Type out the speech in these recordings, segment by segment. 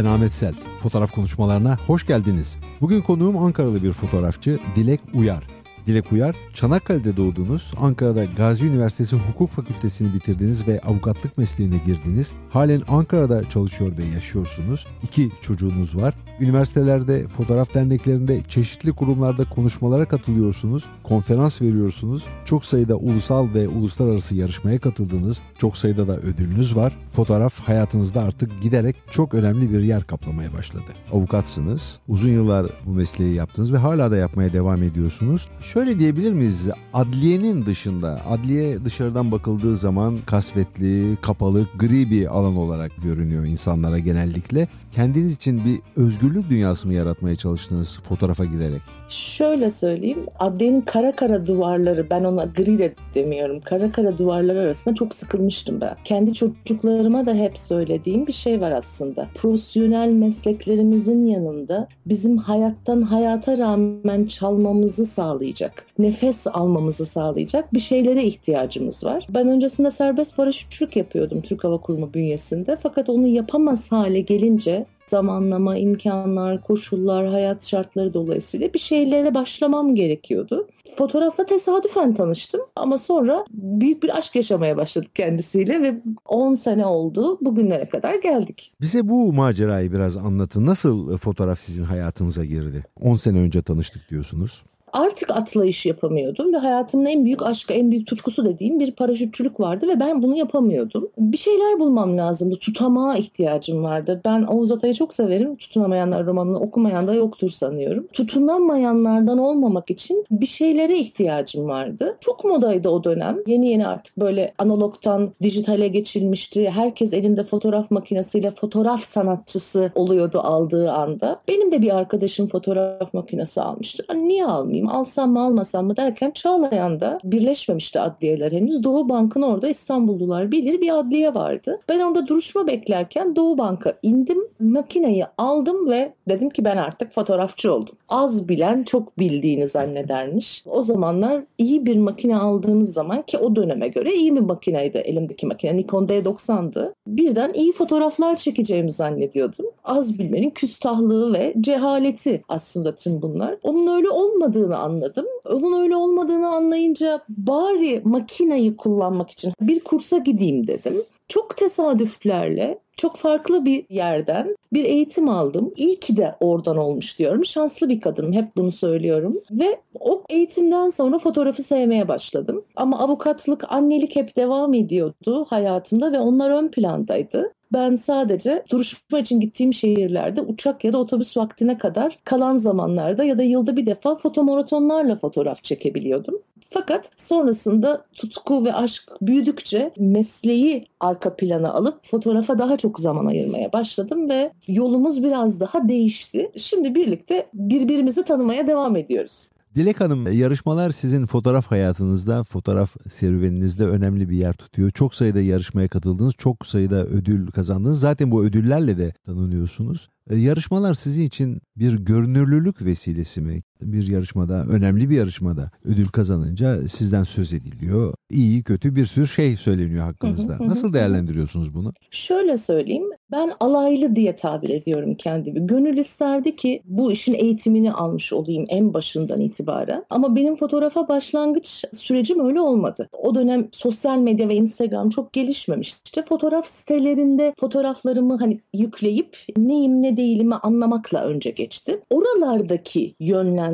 Ben Ahmet Sel. Fotoğraf konuşmalarına hoş geldiniz. Bugün konuğum Ankaralı bir fotoğrafçı Dilek Uyar. Dilek Uyar, Çanakkale'de doğdunuz, Ankara'da Gazi Üniversitesi Hukuk Fakültesini bitirdiniz ve avukatlık mesleğine girdiniz. Halen Ankara'da çalışıyor ve yaşıyorsunuz. İki çocuğunuz var. Üniversitelerde, fotoğraf derneklerinde, çeşitli kurumlarda konuşmalara katılıyorsunuz, konferans veriyorsunuz. Çok sayıda ulusal ve uluslararası yarışmaya katıldınız. Çok sayıda da ödülünüz var. Fotoğraf hayatınızda artık giderek çok önemli bir yer kaplamaya başladı. Avukatsınız, uzun yıllar bu mesleği yaptınız ve hala da yapmaya devam ediyorsunuz. Şöyle diyebilir miyiz? Adliyenin dışında, adliye dışarıdan bakıldığı zaman kasvetli, kapalı, gri bir alan olarak görünüyor insanlara genellikle. Kendiniz için bir özgürlük dünyası mı yaratmaya çalıştınız fotoğrafa girerek? Şöyle söyleyeyim. Adliyenin kara kara duvarları, ben ona gri de demiyorum. Kara kara duvarlar arasında çok sıkılmıştım ben. Kendi çocuklarıma da hep söylediğim bir şey var aslında. Profesyonel mesleklerimizin yanında bizim hayattan hayata rağmen çalmamızı sağlayacak, nefes almamızı sağlayacak bir şeylere ihtiyacımız var. Ben öncesinde serbest paraşütçülük yapıyordum Türk Hava Kurumu bünyesinde. Fakat onu yapamaz hale gelince zamanlama, imkanlar, koşullar, hayat şartları dolayısıyla bir şeylere başlamam gerekiyordu. Fotoğrafla tesadüfen tanıştım ama sonra büyük bir aşk yaşamaya başladık kendisiyle ve 10 sene oldu bugünlere kadar geldik. Bize bu macerayı biraz anlatın. Nasıl fotoğraf sizin hayatınıza girdi? 10 sene önce tanıştık diyorsunuz artık atlayış yapamıyordum ve hayatımın en büyük aşkı, en büyük tutkusu dediğim bir paraşütçülük vardı ve ben bunu yapamıyordum. Bir şeyler bulmam lazımdı. Tutamağa ihtiyacım vardı. Ben Oğuz Atay'ı çok severim. Tutunamayanlar romanını okumayan da yoktur sanıyorum. Tutunamayanlardan olmamak için bir şeylere ihtiyacım vardı. Çok modaydı o dönem. Yeni yeni artık böyle analogtan dijitale geçilmişti. Herkes elinde fotoğraf makinesiyle fotoğraf sanatçısı oluyordu aldığı anda. Benim de bir arkadaşım fotoğraf makinesi almıştı. Niye almayayım? Alayım, alsam mı almasam mı derken Çağlayan'da birleşmemişti adliyeler henüz. Doğu Bank'ın orada İstanbullular bilir bir adliye vardı. Ben orada duruşma beklerken Doğu Bank'a indim, makineyi aldım ve dedim ki ben artık fotoğrafçı oldum. Az bilen çok bildiğini zannedermiş. O zamanlar iyi bir makine aldığınız zaman ki o döneme göre iyi bir makineydi elimdeki makine. Nikon D90'dı. Birden iyi fotoğraflar çekeceğimi zannediyordum. Az bilmenin küstahlığı ve cehaleti aslında tüm bunlar. Onun öyle olmadığını olmadığını anladım. Onun öyle olmadığını anlayınca bari makinayı kullanmak için bir kursa gideyim dedim. Çok tesadüflerle çok farklı bir yerden bir eğitim aldım. İyi ki de oradan olmuş diyorum. Şanslı bir kadınım hep bunu söylüyorum. Ve o eğitimden sonra fotoğrafı sevmeye başladım. Ama avukatlık, annelik hep devam ediyordu hayatımda ve onlar ön plandaydı. Ben sadece duruşma için gittiğim şehirlerde uçak ya da otobüs vaktine kadar kalan zamanlarda ya da yılda bir defa fotomaratonlarla fotoğraf çekebiliyordum. Fakat sonrasında tutku ve aşk büyüdükçe mesleği arka plana alıp fotoğrafa daha çok zaman ayırmaya başladım ve yolumuz biraz daha değişti. Şimdi birlikte birbirimizi tanımaya devam ediyoruz. Dilek Hanım yarışmalar sizin fotoğraf hayatınızda, fotoğraf serüveninizde önemli bir yer tutuyor. Çok sayıda yarışmaya katıldınız, çok sayıda ödül kazandınız. Zaten bu ödüllerle de tanınıyorsunuz. E, yarışmalar sizin için bir görünürlülük vesilesi mi? Bir yarışmada, önemli bir yarışmada ödül kazanınca sizden söz ediliyor. İyi, kötü bir sürü şey söyleniyor hakkınızda. Nasıl değerlendiriyorsunuz bunu? Şöyle söyleyeyim. Ben alaylı diye tabir ediyorum kendimi. Gönül isterdi ki bu işin eğitimini almış olayım en başından itibaren. Ama benim fotoğrafa başlangıç sürecim öyle olmadı. O dönem sosyal medya ve Instagram çok gelişmemişti. Fotoğraf sitelerinde fotoğraflarımı hani yükleyip neyim ne değilimi anlamakla önce geçti. Oralardaki yönlendirme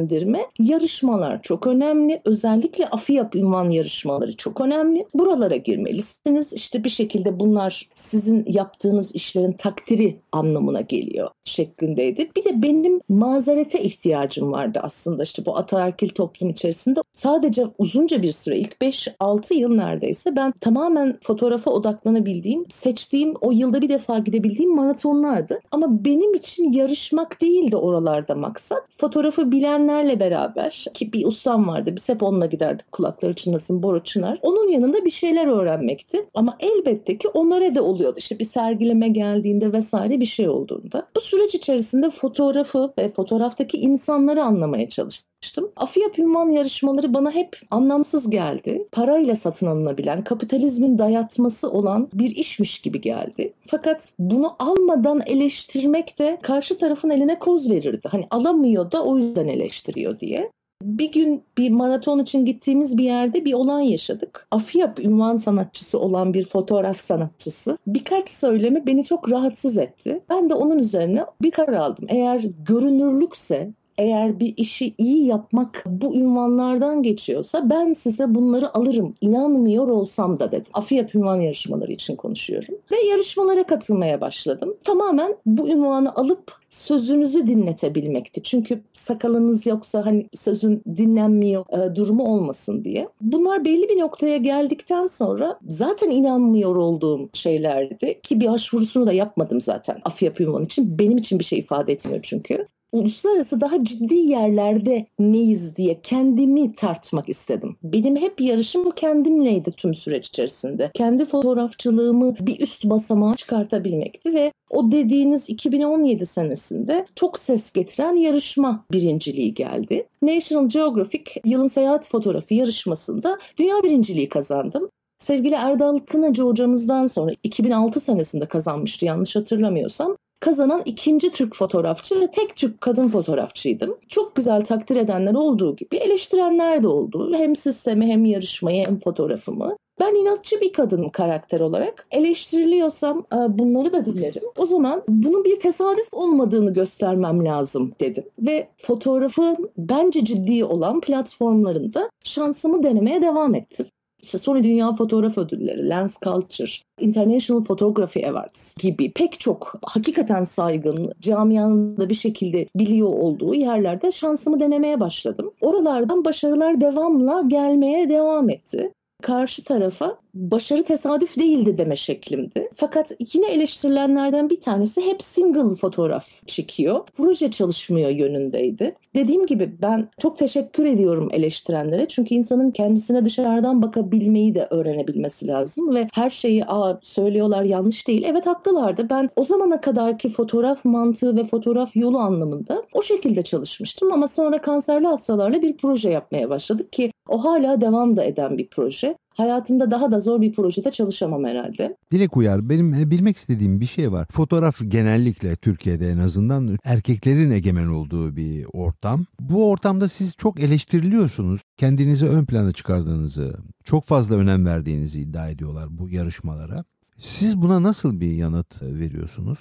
yarışmalar çok önemli. Özellikle AFİAP ünvan yarışmaları çok önemli. Buralara girmelisiniz. İşte bir şekilde bunlar sizin yaptığınız işlerin takdiri anlamına geliyor şeklindeydi. Bir de benim mazerete ihtiyacım vardı aslında işte bu ataerkil toplum içerisinde. Sadece uzunca bir süre ilk 5-6 yıl neredeyse ben tamamen fotoğrafa odaklanabildiğim, seçtiğim o yılda bir defa gidebildiğim maratonlardı. Ama benim için yarışmak değildi oralarda maksat. Fotoğrafı bilenlerle beraber ki bir ustam vardı biz hep onunla giderdik kulakları çınlasın Bora Çınar. Onun yanında bir şeyler öğrenmekti. Ama elbette ki onlara da oluyordu. İşte bir sergileme geldiğinde vesaire bir şey olduğunda. Bu süreç içerisinde fotoğrafı ve fotoğraftaki insanları anlamaya çalıştım. Yapmıştım. Afiyap ünvan yarışmaları bana hep anlamsız geldi. Parayla satın alınabilen, kapitalizmin dayatması olan bir işmiş gibi geldi. Fakat bunu almadan eleştirmek de karşı tarafın eline koz verirdi. Hani alamıyor da o yüzden eleştiriyor diye. Bir gün bir maraton için gittiğimiz bir yerde bir olay yaşadık. Afiyap ünvan sanatçısı olan bir fotoğraf sanatçısı birkaç söylemi beni çok rahatsız etti. Ben de onun üzerine bir karar aldım. Eğer görünürlükse eğer bir işi iyi yapmak bu ünvanlardan geçiyorsa ben size bunları alırım. İnanmıyor olsam da dedim. Afiyet ünvan yarışmaları için konuşuyorum. Ve yarışmalara katılmaya başladım. Tamamen bu ünvanı alıp sözünüzü dinletebilmekti. Çünkü sakalınız yoksa hani sözün dinlenmiyor e, durumu olmasın diye. Bunlar belli bir noktaya geldikten sonra zaten inanmıyor olduğum şeylerdi ki bir başvurusunu da yapmadım zaten Afiyap ünvan için. Benim için bir şey ifade etmiyor çünkü uluslararası daha ciddi yerlerde neyiz diye kendimi tartmak istedim. Benim hep yarışım kendimleydi tüm süreç içerisinde. Kendi fotoğrafçılığımı bir üst basamağa çıkartabilmekti ve o dediğiniz 2017 senesinde çok ses getiren yarışma birinciliği geldi. National Geographic yılın seyahat fotoğrafı yarışmasında dünya birinciliği kazandım. Sevgili Erdal Kınacı hocamızdan sonra 2006 senesinde kazanmıştı yanlış hatırlamıyorsam kazanan ikinci Türk fotoğrafçı ve tek Türk kadın fotoğrafçıydım. Çok güzel takdir edenler olduğu gibi eleştirenler de oldu. Hem sistemi hem yarışmayı hem fotoğrafımı. Ben inatçı bir kadın karakter olarak eleştiriliyorsam e, bunları da dinlerim. O zaman bunun bir tesadüf olmadığını göstermem lazım dedim. Ve fotoğrafın bence ciddi olan platformlarında şansımı denemeye devam ettim. İşte Sony Dünya Fotoğraf Ödülleri, Lens Culture, International Photography Awards gibi pek çok hakikaten saygın, camianın da bir şekilde biliyor olduğu yerlerde şansımı denemeye başladım. Oralardan başarılar devamla gelmeye devam etti karşı tarafa başarı tesadüf değildi deme şeklimdi. Fakat yine eleştirilenlerden bir tanesi hep single fotoğraf çekiyor. Proje çalışmıyor yönündeydi. Dediğim gibi ben çok teşekkür ediyorum eleştirenlere. Çünkü insanın kendisine dışarıdan bakabilmeyi de öğrenebilmesi lazım ve her şeyi Aa, söylüyorlar yanlış değil. Evet haklılardı. Ben o zamana kadarki fotoğraf mantığı ve fotoğraf yolu anlamında o şekilde çalışmıştım ama sonra kanserli hastalarla bir proje yapmaya başladık ki o hala devam da eden bir proje. Hayatımda daha da zor bir projede çalışamam herhalde. Dilek Uyar benim bilmek istediğim bir şey var. Fotoğraf genellikle Türkiye'de en azından erkeklerin egemen olduğu bir ortam. Bu ortamda siz çok eleştiriliyorsunuz. Kendinizi ön plana çıkardığınızı, çok fazla önem verdiğinizi iddia ediyorlar bu yarışmalara. Siz buna nasıl bir yanıt veriyorsunuz?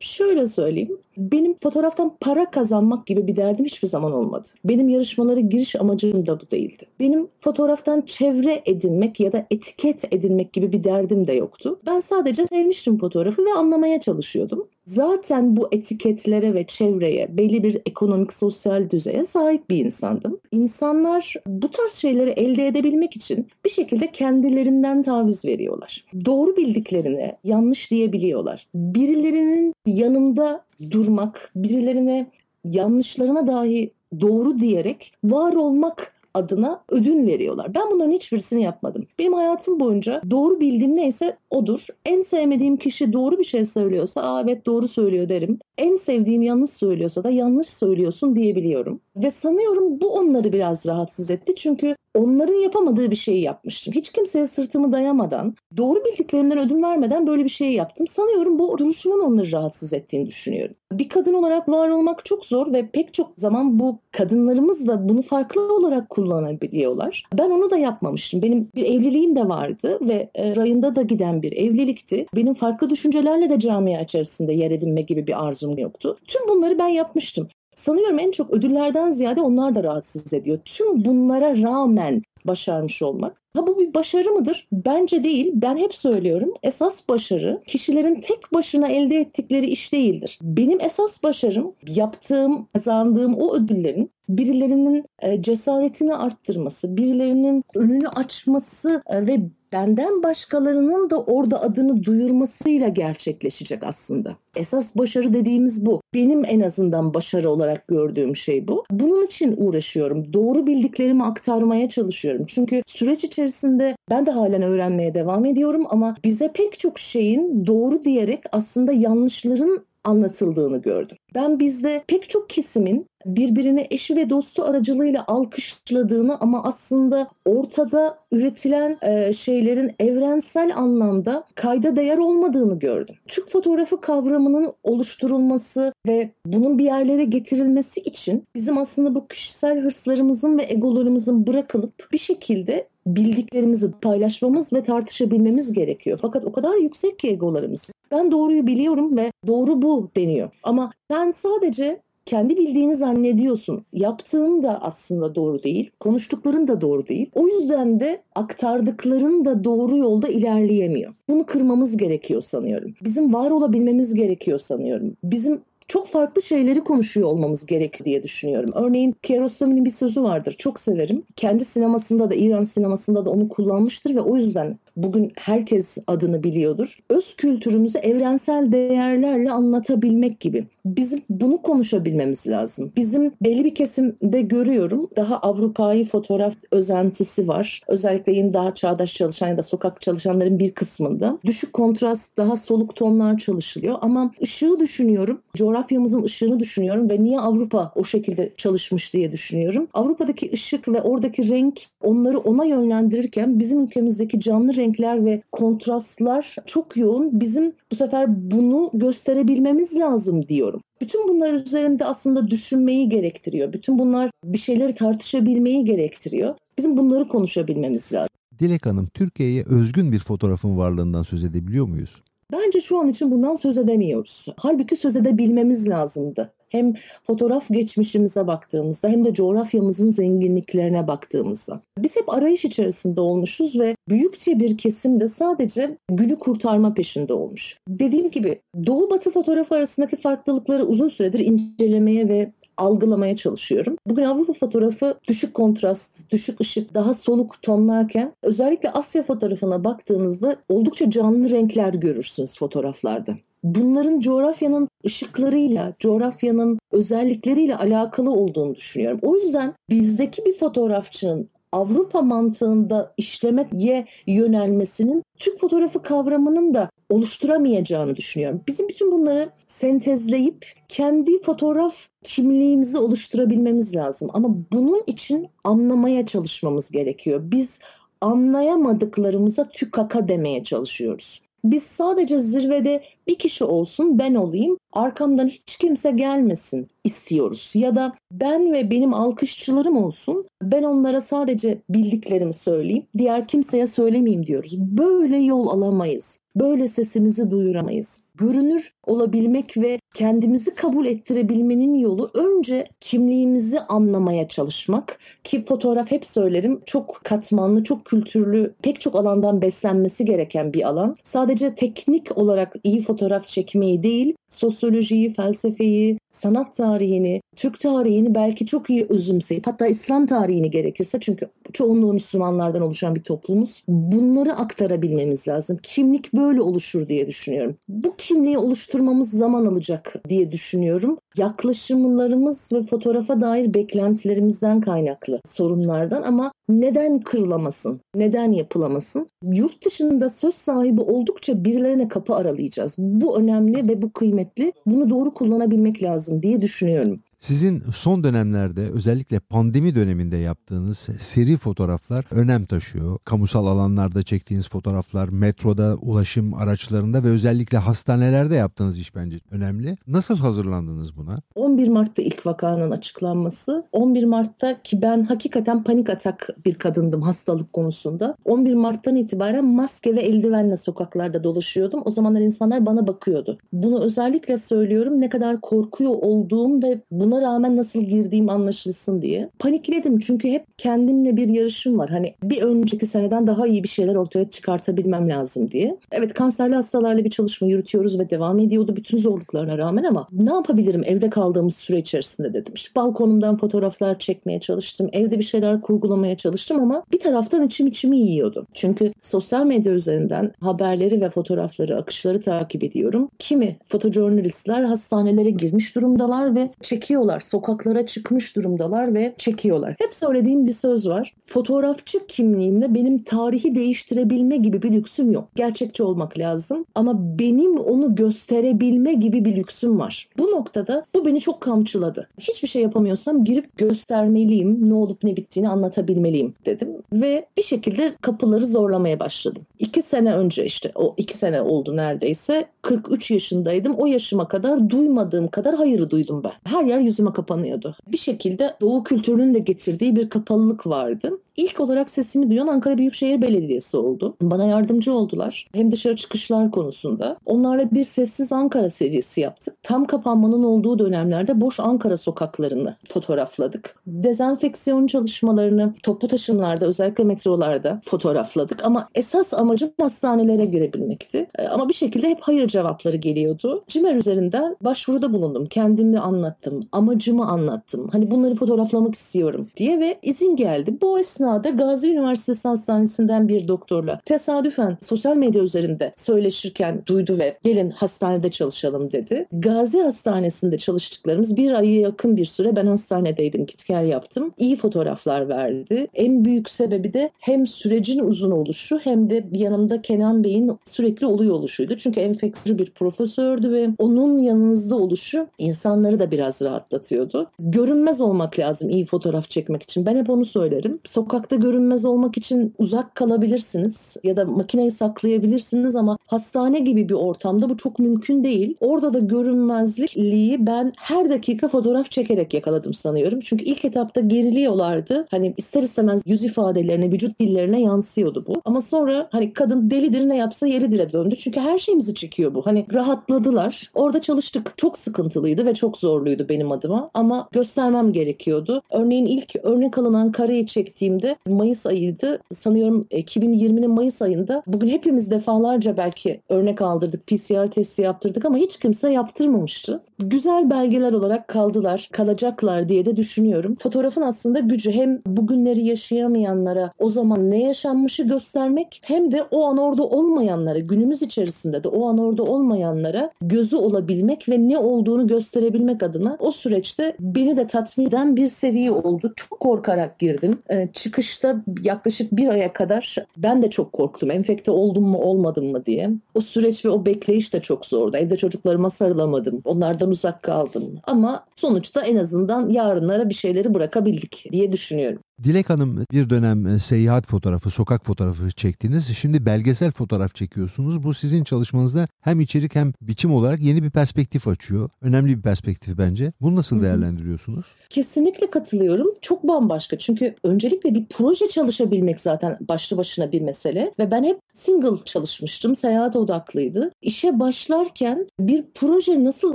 Şöyle söyleyeyim. Benim fotoğraftan para kazanmak gibi bir derdim hiçbir zaman olmadı. Benim yarışmalara giriş amacım da bu değildi. Benim fotoğraftan çevre edinmek ya da etiket edinmek gibi bir derdim de yoktu. Ben sadece sevmiştim fotoğrafı ve anlamaya çalışıyordum. Zaten bu etiketlere ve çevreye, belli bir ekonomik sosyal düzeye sahip bir insandım. İnsanlar bu tarz şeyleri elde edebilmek için bir şekilde kendilerinden taviz veriyorlar. Doğru bildiklerini yanlış diyebiliyorlar. Birilerinin yanında durmak, birilerine yanlışlarına dahi doğru diyerek var olmak adına ödün veriyorlar. Ben bunların hiçbirisini yapmadım. Benim hayatım boyunca doğru bildiğim neyse odur. En sevmediğim kişi doğru bir şey söylüyorsa Aa, evet doğru söylüyor derim. En sevdiğim yanlış söylüyorsa da yanlış söylüyorsun diyebiliyorum. Ve sanıyorum bu onları biraz rahatsız etti. Çünkü onların yapamadığı bir şeyi yapmıştım. Hiç kimseye sırtımı dayamadan, doğru bildiklerinden ödün vermeden böyle bir şey yaptım. Sanıyorum bu duruşumun onları rahatsız ettiğini düşünüyorum. Bir kadın olarak var olmak çok zor ve pek çok zaman bu kadınlarımız da bunu farklı olarak kullanabiliyorlar. Ben onu da yapmamıştım. Benim bir evliliğim de vardı ve e, rayında da giden bir evlilikti. Benim farklı düşüncelerle de camia içerisinde yer edinme gibi bir arzum yoktu. Tüm bunları ben yapmıştım. Sanıyorum en çok ödüllerden ziyade onlar da rahatsız ediyor. Tüm bunlara rağmen başarmış olmak. Ha bu bir başarı mıdır? Bence değil. Ben hep söylüyorum. Esas başarı kişilerin tek başına elde ettikleri iş değildir. Benim esas başarım yaptığım, kazandığım o ödüllerin birilerinin e, cesaretini arttırması, birilerinin önünü açması e, ve benden başkalarının da orada adını duyurmasıyla gerçekleşecek aslında. Esas başarı dediğimiz bu. Benim en azından başarı olarak gördüğüm şey bu. Bunun için uğraşıyorum. Doğru bildiklerimi aktarmaya çalışıyorum. Çünkü süreç içerisinde ben de halen öğrenmeye devam ediyorum ama bize pek çok şeyin doğru diyerek aslında yanlışların anlatıldığını gördüm. Ben bizde pek çok kesimin birbirini eşi ve dostu aracılığıyla alkışladığını ama aslında ortada üretilen e, şeylerin evrensel anlamda kayda değer olmadığını gördüm. Türk fotoğrafı kavramının oluşturulması ve bunun bir yerlere getirilmesi için bizim aslında bu kişisel hırslarımızın ve egolarımızın bırakılıp bir şekilde bildiklerimizi paylaşmamız ve tartışabilmemiz gerekiyor. Fakat o kadar yüksek ki egolarımız. Ben doğruyu biliyorum ve doğru bu deniyor. Ama sen sadece kendi bildiğini zannediyorsun. Yaptığın da aslında doğru değil. Konuştukların da doğru değil. O yüzden de aktardıkların da doğru yolda ilerleyemiyor. Bunu kırmamız gerekiyor sanıyorum. Bizim var olabilmemiz gerekiyor sanıyorum. Bizim çok farklı şeyleri konuşuyor olmamız gerek diye düşünüyorum. Örneğin Kiarostami'nin bir sözü vardır. Çok severim. Kendi sinemasında da İran sinemasında da onu kullanmıştır ve o yüzden bugün herkes adını biliyordur. Öz kültürümüzü evrensel değerlerle anlatabilmek gibi. Bizim bunu konuşabilmemiz lazım. Bizim belli bir kesimde görüyorum daha Avrupa'yı fotoğraf özentisi var. Özellikle yeni daha çağdaş çalışan ya da sokak çalışanların bir kısmında. Düşük kontrast, daha soluk tonlar çalışılıyor ama ışığı düşünüyorum. Coğrafyamızın ışığını düşünüyorum ve niye Avrupa o şekilde çalışmış diye düşünüyorum. Avrupa'daki ışık ve oradaki renk onları ona yönlendirirken bizim ülkemizdeki canlı renk renkler ve kontrastlar çok yoğun. Bizim bu sefer bunu gösterebilmemiz lazım diyorum. Bütün bunlar üzerinde aslında düşünmeyi gerektiriyor. Bütün bunlar bir şeyleri tartışabilmeyi gerektiriyor. Bizim bunları konuşabilmemiz lazım. Dilek Hanım, Türkiye'ye özgün bir fotoğrafın varlığından söz edebiliyor muyuz? Bence şu an için bundan söz edemiyoruz. Halbuki söz edebilmemiz lazımdı. Hem fotoğraf geçmişimize baktığımızda hem de coğrafyamızın zenginliklerine baktığımızda. Biz hep arayış içerisinde olmuşuz ve büyükçe bir kesim de sadece günü kurtarma peşinde olmuş. Dediğim gibi Doğu Batı fotoğrafı arasındaki farklılıkları uzun süredir incelemeye ve algılamaya çalışıyorum. Bugün Avrupa fotoğrafı düşük kontrast, düşük ışık, daha soluk tonlarken özellikle Asya fotoğrafına baktığınızda oldukça canlı renkler görürsünüz fotoğraflarda bunların coğrafyanın ışıklarıyla, coğrafyanın özellikleriyle alakalı olduğunu düşünüyorum. O yüzden bizdeki bir fotoğrafçının Avrupa mantığında işlemeye yönelmesinin Türk fotoğrafı kavramının da oluşturamayacağını düşünüyorum. Bizim bütün bunları sentezleyip kendi fotoğraf kimliğimizi oluşturabilmemiz lazım. Ama bunun için anlamaya çalışmamız gerekiyor. Biz anlayamadıklarımıza tükaka demeye çalışıyoruz. Biz sadece zirvede bir kişi olsun ben olayım arkamdan hiç kimse gelmesin istiyoruz. Ya da ben ve benim alkışçılarım olsun ben onlara sadece bildiklerimi söyleyeyim diğer kimseye söylemeyeyim diyoruz. Böyle yol alamayız. Böyle sesimizi duyuramayız. Görünür olabilmek ve kendimizi kabul ettirebilmenin yolu önce kimliğimizi anlamaya çalışmak ki fotoğraf hep söylerim çok katmanlı, çok kültürlü, pek çok alandan beslenmesi gereken bir alan. Sadece teknik olarak iyi fotoğraf çekmeyi değil, sosyolojiyi, felsefeyi, sanat tarihini, Türk tarihini belki çok iyi özümseyip hatta İslam tarihini gerekirse çünkü çoğunluğu Müslümanlardan oluşan bir toplumuz. Bunları aktarabilmemiz lazım. Kimlik böyle oluşur diye düşünüyorum. Bu kimliği oluşturmamız zaman alacak diye düşünüyorum. Yaklaşımlarımız ve fotoğrafa dair beklentilerimizden kaynaklı sorunlardan ama neden kırılamasın? Neden yapılamasın? Yurt dışında söz sahibi oldukça birilerine kapı aralayacağız. Bu önemli ve bu kıymetli. Bunu doğru kullanabilmek lazım diye düşünüyorum. Sizin son dönemlerde özellikle pandemi döneminde yaptığınız seri fotoğraflar önem taşıyor. Kamusal alanlarda çektiğiniz fotoğraflar, metroda, ulaşım araçlarında ve özellikle hastanelerde yaptığınız iş bence önemli. Nasıl hazırlandınız buna? 11 Mart'ta ilk vakanın açıklanması. 11 Mart'ta ki ben hakikaten panik atak bir kadındım hastalık konusunda. 11 Mart'tan itibaren maske ve eldivenle sokaklarda dolaşıyordum. O zamanlar insanlar bana bakıyordu. Bunu özellikle söylüyorum ne kadar korkuyor olduğum ve buna buna rağmen nasıl girdiğim anlaşılsın diye. Panikledim çünkü hep kendimle bir yarışım var. Hani bir önceki seneden daha iyi bir şeyler ortaya çıkartabilmem lazım diye. Evet kanserli hastalarla bir çalışma yürütüyoruz ve devam ediyordu bütün zorluklarına rağmen ama ne yapabilirim evde kaldığımız süre içerisinde dedim. İşte balkonumdan fotoğraflar çekmeye çalıştım. Evde bir şeyler kurgulamaya çalıştım ama bir taraftan içim içimi yiyordu. Çünkü sosyal medya üzerinden haberleri ve fotoğrafları, akışları takip ediyorum. Kimi fotojurnalistler hastanelere girmiş durumdalar ve çekiyor çekiyorlar. Sokaklara çıkmış durumdalar ve çekiyorlar. Hep söylediğim bir söz var. Fotoğrafçı kimliğimle benim tarihi değiştirebilme gibi bir lüksüm yok. Gerçekçi olmak lazım ama benim onu gösterebilme gibi bir lüksüm var. Bu noktada bu beni çok kamçıladı. Hiçbir şey yapamıyorsam girip göstermeliyim. Ne olup ne bittiğini anlatabilmeliyim dedim. Ve bir şekilde kapıları zorlamaya başladım. İki sene önce işte o iki sene oldu neredeyse. 43 yaşındaydım. O yaşıma kadar duymadığım kadar hayırı duydum ben. Her yer yüzüme kapanıyordu. Bir şekilde Doğu kültürünün de getirdiği bir kapalılık vardı. İlk olarak sesimi duyan Ankara Büyükşehir Belediyesi oldu. Bana yardımcı oldular. Hem dışarı çıkışlar konusunda. Onlarla bir sessiz Ankara serisi yaptık. Tam kapanmanın olduğu dönemlerde boş Ankara sokaklarını fotoğrafladık. Dezenfeksiyon çalışmalarını toplu taşımlarda özellikle metrolarda fotoğrafladık. Ama esas amacım hastanelere girebilmekti. E, ama bir şekilde hep hayır cevapları geliyordu. Cimer üzerinden başvuruda bulundum. Kendimi anlattım. Amacımı anlattım. Hani bunları fotoğraflamak istiyorum diye ve izin geldi. Bu esnada Gazi Üniversitesi Hastanesi'nden bir doktorla tesadüfen sosyal medya üzerinde söyleşirken duydu ve gelin hastanede çalışalım dedi. Gazi Hastanesi'nde çalıştıklarımız bir ayı yakın bir süre ben hastanedeydim. Git yaptım. İyi fotoğraflar verdi. En büyük sebebi de hem sürecin uzun oluşu hem de yanımda Kenan Bey'in sürekli oluyor oluşuydu. Çünkü enfeksiyoncu bir profesördü ve onun yanınızda oluşu insanları da biraz rahatlatıyordu. Görünmez olmak lazım iyi fotoğraf çekmek için. Ben hep onu söylerim. Sokakta görünmez olmak için uzak kalabilirsiniz ya da makineyi saklayabilirsiniz ama hastane gibi bir ortamda bu çok mümkün değil. Orada da görünmezlikliği ben her dakika fotoğraf çekerek yakaladım sanıyorum. Çünkü ilk etapta geriliyorlardı. Hani ister istemez yüz ifadelerine, vücut dillerine yansıyordu bu. Ama sonra hani kadın delidir ne yapsa yeridir'e döndü. Çünkü her şeyimizi çekiyor bu. Hani rahatladılar. Orada çalıştık. Çok sıkıntılıydı ve çok zorluydu benim adıma. Ama göstermem gerekiyordu. Örneğin ilk örnek alınan kareyi çektiğimde Mayıs ayıydı. Sanıyorum 2020'nin Mayıs ayında bugün hepimiz defalarca belki örnek aldırdık. PCR testi yaptırdık ama hiç kimse yaptırmamıştı. Güzel belgeler olarak kaldılar, kalacaklar diye de düşünüyorum. Fotoğrafın aslında gücü hem bugünleri yaşayamayanlara o zaman ne yaşanmışı göstermek hem de o an orada olmayanlara, günümüz içerisinde de o an orada olmayanlara gözü olabilmek ve ne olduğunu gösterebilmek adına o süreçte beni de tatmin eden bir seviye oldu. Çok korkarak girdim. Ee, çıkışta yaklaşık bir aya kadar ben de çok korktum. Enfekte oldum mu olmadım mı diye. O süreç ve o bekleyiş de çok zordu. Evde çocuklarıma sarılamadım. Onlardan uzak kaldım. Ama sonuçta en azından yarınlara bir şeyleri bırakabildik diye düşünüyorum. Dilek Hanım bir dönem e, seyahat fotoğrafı, sokak fotoğrafı çektiniz. Şimdi belgesel fotoğraf çekiyorsunuz. Bu sizin çalışmanızda hem içerik hem biçim olarak yeni bir perspektif açıyor. Önemli bir perspektif bence. Bunu nasıl değerlendiriyorsunuz? Kesinlikle katılıyorum. Çok bambaşka. Çünkü öncelikle bir proje çalışabilmek zaten başlı başına bir mesele. Ve ben hep single çalışmıştım. Seyahat odaklıydı. İşe başlarken bir proje nasıl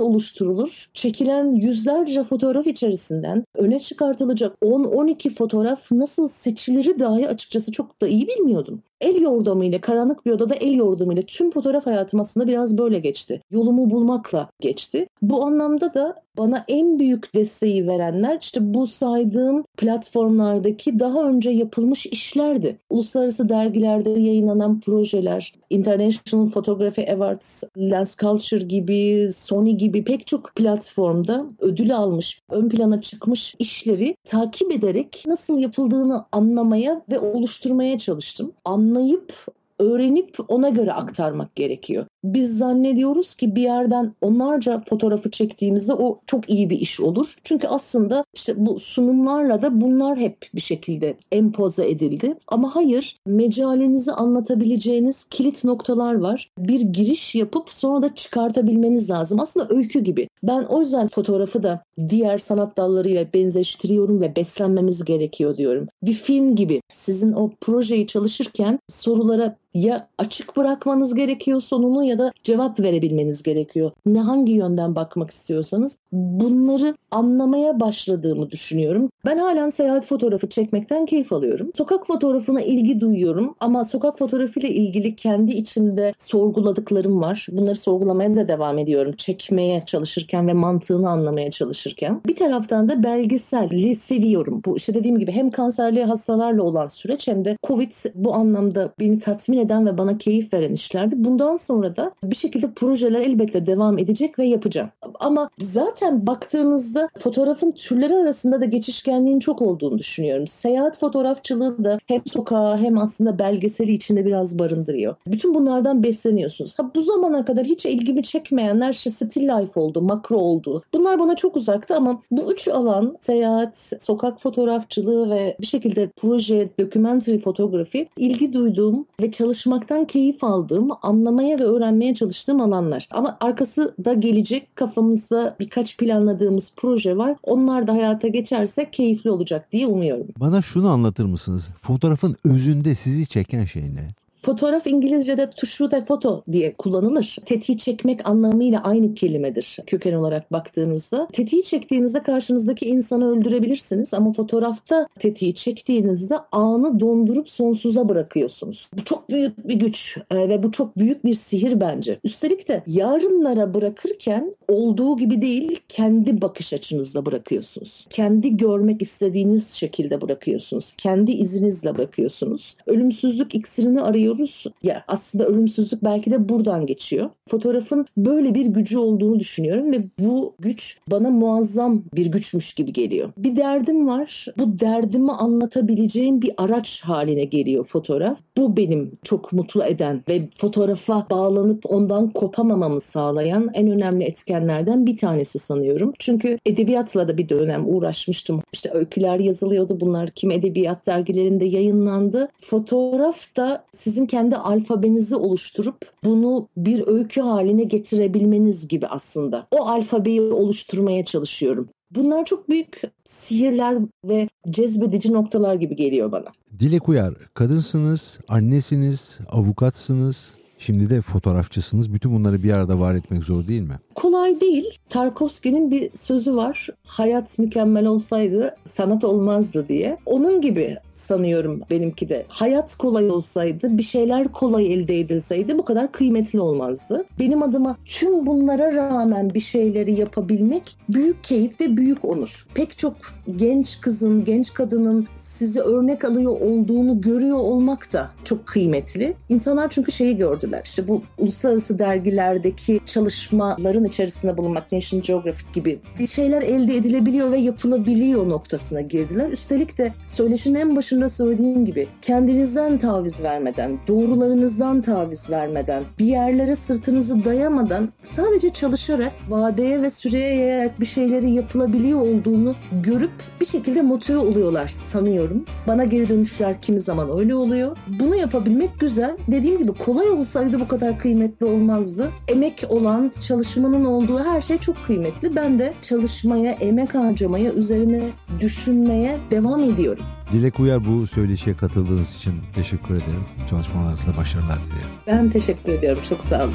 oluşturulur? Çekilen yüzlerce fotoğraf içerisinden öne çıkartılacak 10-12 fotoğraf fotoğraf nasıl seçilir dahi açıkçası çok da iyi bilmiyordum. El yordamıyla, karanlık bir odada el yordamıyla tüm fotoğraf hayatım aslında biraz böyle geçti. Yolumu bulmakla geçti. Bu anlamda da bana en büyük desteği verenler işte bu saydığım platformlardaki daha önce yapılmış işlerdi. Uluslararası dergilerde yayınlanan projeler, International Photography Awards, Lens Culture gibi, Sony gibi pek çok platformda ödül almış, ön plana çıkmış işleri takip ederek nasıl yapıldığını anlamaya ve oluşturmaya çalıştım. 没有谱 öğrenip ona göre aktarmak gerekiyor. Biz zannediyoruz ki bir yerden onlarca fotoğrafı çektiğimizde o çok iyi bir iş olur. Çünkü aslında işte bu sunumlarla da bunlar hep bir şekilde empoze edildi. Ama hayır, mecalinizi anlatabileceğiniz kilit noktalar var. Bir giriş yapıp sonra da çıkartabilmeniz lazım. Aslında öykü gibi. Ben o yüzden fotoğrafı da diğer sanat dallarıyla benzeştiriyorum ve beslenmemiz gerekiyor diyorum. Bir film gibi sizin o projeyi çalışırken sorulara ya açık bırakmanız gerekiyor sonunu ya da cevap verebilmeniz gerekiyor. Ne hangi yönden bakmak istiyorsanız bunları anlamaya başladığımı düşünüyorum. Ben halen seyahat fotoğrafı çekmekten keyif alıyorum. Sokak fotoğrafına ilgi duyuyorum ama sokak fotoğrafıyla ilgili kendi içimde sorguladıklarım var. Bunları sorgulamaya da devam ediyorum. Çekmeye çalışırken ve mantığını anlamaya çalışırken. Bir taraftan da belgeselli seviyorum. Bu işte dediğim gibi hem kanserli hastalarla olan süreç hem de Covid bu anlamda beni tatmin eden ve bana keyif veren işlerdi. Bundan sonra da bir şekilde projeler elbette devam edecek ve yapacağım. Ama zaten baktığınızda fotoğrafın türleri arasında da geçişkenliğin çok olduğunu düşünüyorum. Seyahat fotoğrafçılığı da hem sokağa hem aslında belgeseli içinde biraz barındırıyor. Bütün bunlardan besleniyorsunuz. Ha, bu zamana kadar hiç ilgimi çekmeyenler işte still life oldu, makro oldu. Bunlar bana çok uzaktı ama bu üç alan seyahat, sokak fotoğrafçılığı ve bir şekilde proje, documentary fotoğrafi ilgi duyduğum ve çalışmaktan keyif aldığım, anlamaya ve öğrenmeye çalıştığım alanlar. Ama arkası da gelecek kafamızda birkaç planladığımız proje var. Onlar da hayata geçerse keyifli olacak diye umuyorum. Bana şunu anlatır mısınız? Fotoğrafın özünde sizi çeken şey ne? Fotoğraf İngilizce'de to shoot a photo diye kullanılır. Tetiği çekmek anlamıyla aynı kelimedir köken olarak baktığınızda. Tetiği çektiğinizde karşınızdaki insanı öldürebilirsiniz ama fotoğrafta tetiği çektiğinizde anı dondurup sonsuza bırakıyorsunuz. Bu çok büyük bir güç e, ve bu çok büyük bir sihir bence. Üstelik de yarınlara bırakırken olduğu gibi değil kendi bakış açınızla bırakıyorsunuz. Kendi görmek istediğiniz şekilde bırakıyorsunuz. Kendi izinizle bırakıyorsunuz. Ölümsüzlük iksirini arıyor görüyoruz. Ya aslında ölümsüzlük belki de buradan geçiyor. Fotoğrafın böyle bir gücü olduğunu düşünüyorum ve bu güç bana muazzam bir güçmüş gibi geliyor. Bir derdim var. Bu derdimi anlatabileceğim bir araç haline geliyor fotoğraf. Bu benim çok mutlu eden ve fotoğrafa bağlanıp ondan kopamamamı sağlayan en önemli etkenlerden bir tanesi sanıyorum. Çünkü edebiyatla da bir dönem uğraşmıştım. İşte öyküler yazılıyordu. Bunlar kim edebiyat dergilerinde yayınlandı. Fotoğraf da sizin sizin kendi alfabenizi oluşturup bunu bir öykü haline getirebilmeniz gibi aslında. O alfabeyi oluşturmaya çalışıyorum. Bunlar çok büyük sihirler ve cezbedici noktalar gibi geliyor bana. Dilek Uyar, kadınsınız, annesiniz, avukatsınız, Şimdi de fotoğrafçısınız. Bütün bunları bir arada var etmek zor değil mi? Kolay değil. Tarkovski'nin bir sözü var. Hayat mükemmel olsaydı sanat olmazdı diye. Onun gibi sanıyorum benimki de. Hayat kolay olsaydı, bir şeyler kolay elde edilseydi bu kadar kıymetli olmazdı. Benim adıma tüm bunlara rağmen bir şeyleri yapabilmek büyük keyif ve büyük onur. Pek çok genç kızın, genç kadının sizi örnek alıyor olduğunu görüyor olmak da çok kıymetli. İnsanlar çünkü şeyi gördüler. İşte bu uluslararası dergilerdeki çalışmaların içerisinde bulunmak National Geographic gibi bir şeyler elde edilebiliyor ve yapılabiliyor noktasına girdiler. Üstelik de söyleşinin en başında söylediğim gibi kendinizden taviz vermeden, doğrularınızdan taviz vermeden, bir yerlere sırtınızı dayamadan sadece çalışarak, vadeye ve süreye yayarak bir şeyleri yapılabiliyor olduğunu görüp bir şekilde motive oluyorlar sanıyorum. Bana geri dönüşler kimi zaman öyle oluyor. Bunu yapabilmek güzel. Dediğim gibi kolay olsaydı bu kadar kıymetli olmazdı. Emek olan, çalışmanın olduğu her şey çok kıymetli. Ben de çalışmaya, emek harcamaya, üzerine düşünmeye devam ediyorum. Dilek Uyar bu söyleşiye katıldığınız için teşekkür ederim. Çalışmalarınızda başarılar dilerim. Ben teşekkür ediyorum. Çok sağ olun.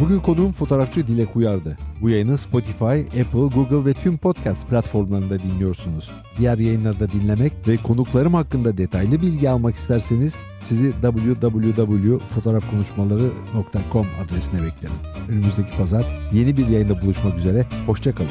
Bugün konuğum fotoğrafçı Dilek Uyar'dı. Bu yayını Spotify, Apple, Google ve tüm podcast platformlarında dinliyorsunuz. Diğer yayınları da dinlemek ve konuklarım hakkında detaylı bilgi almak isterseniz sizi www.fotoğrafkonuşmaları.com adresine beklerim. Önümüzdeki pazar yeni bir yayında buluşmak üzere. Hoşçakalın.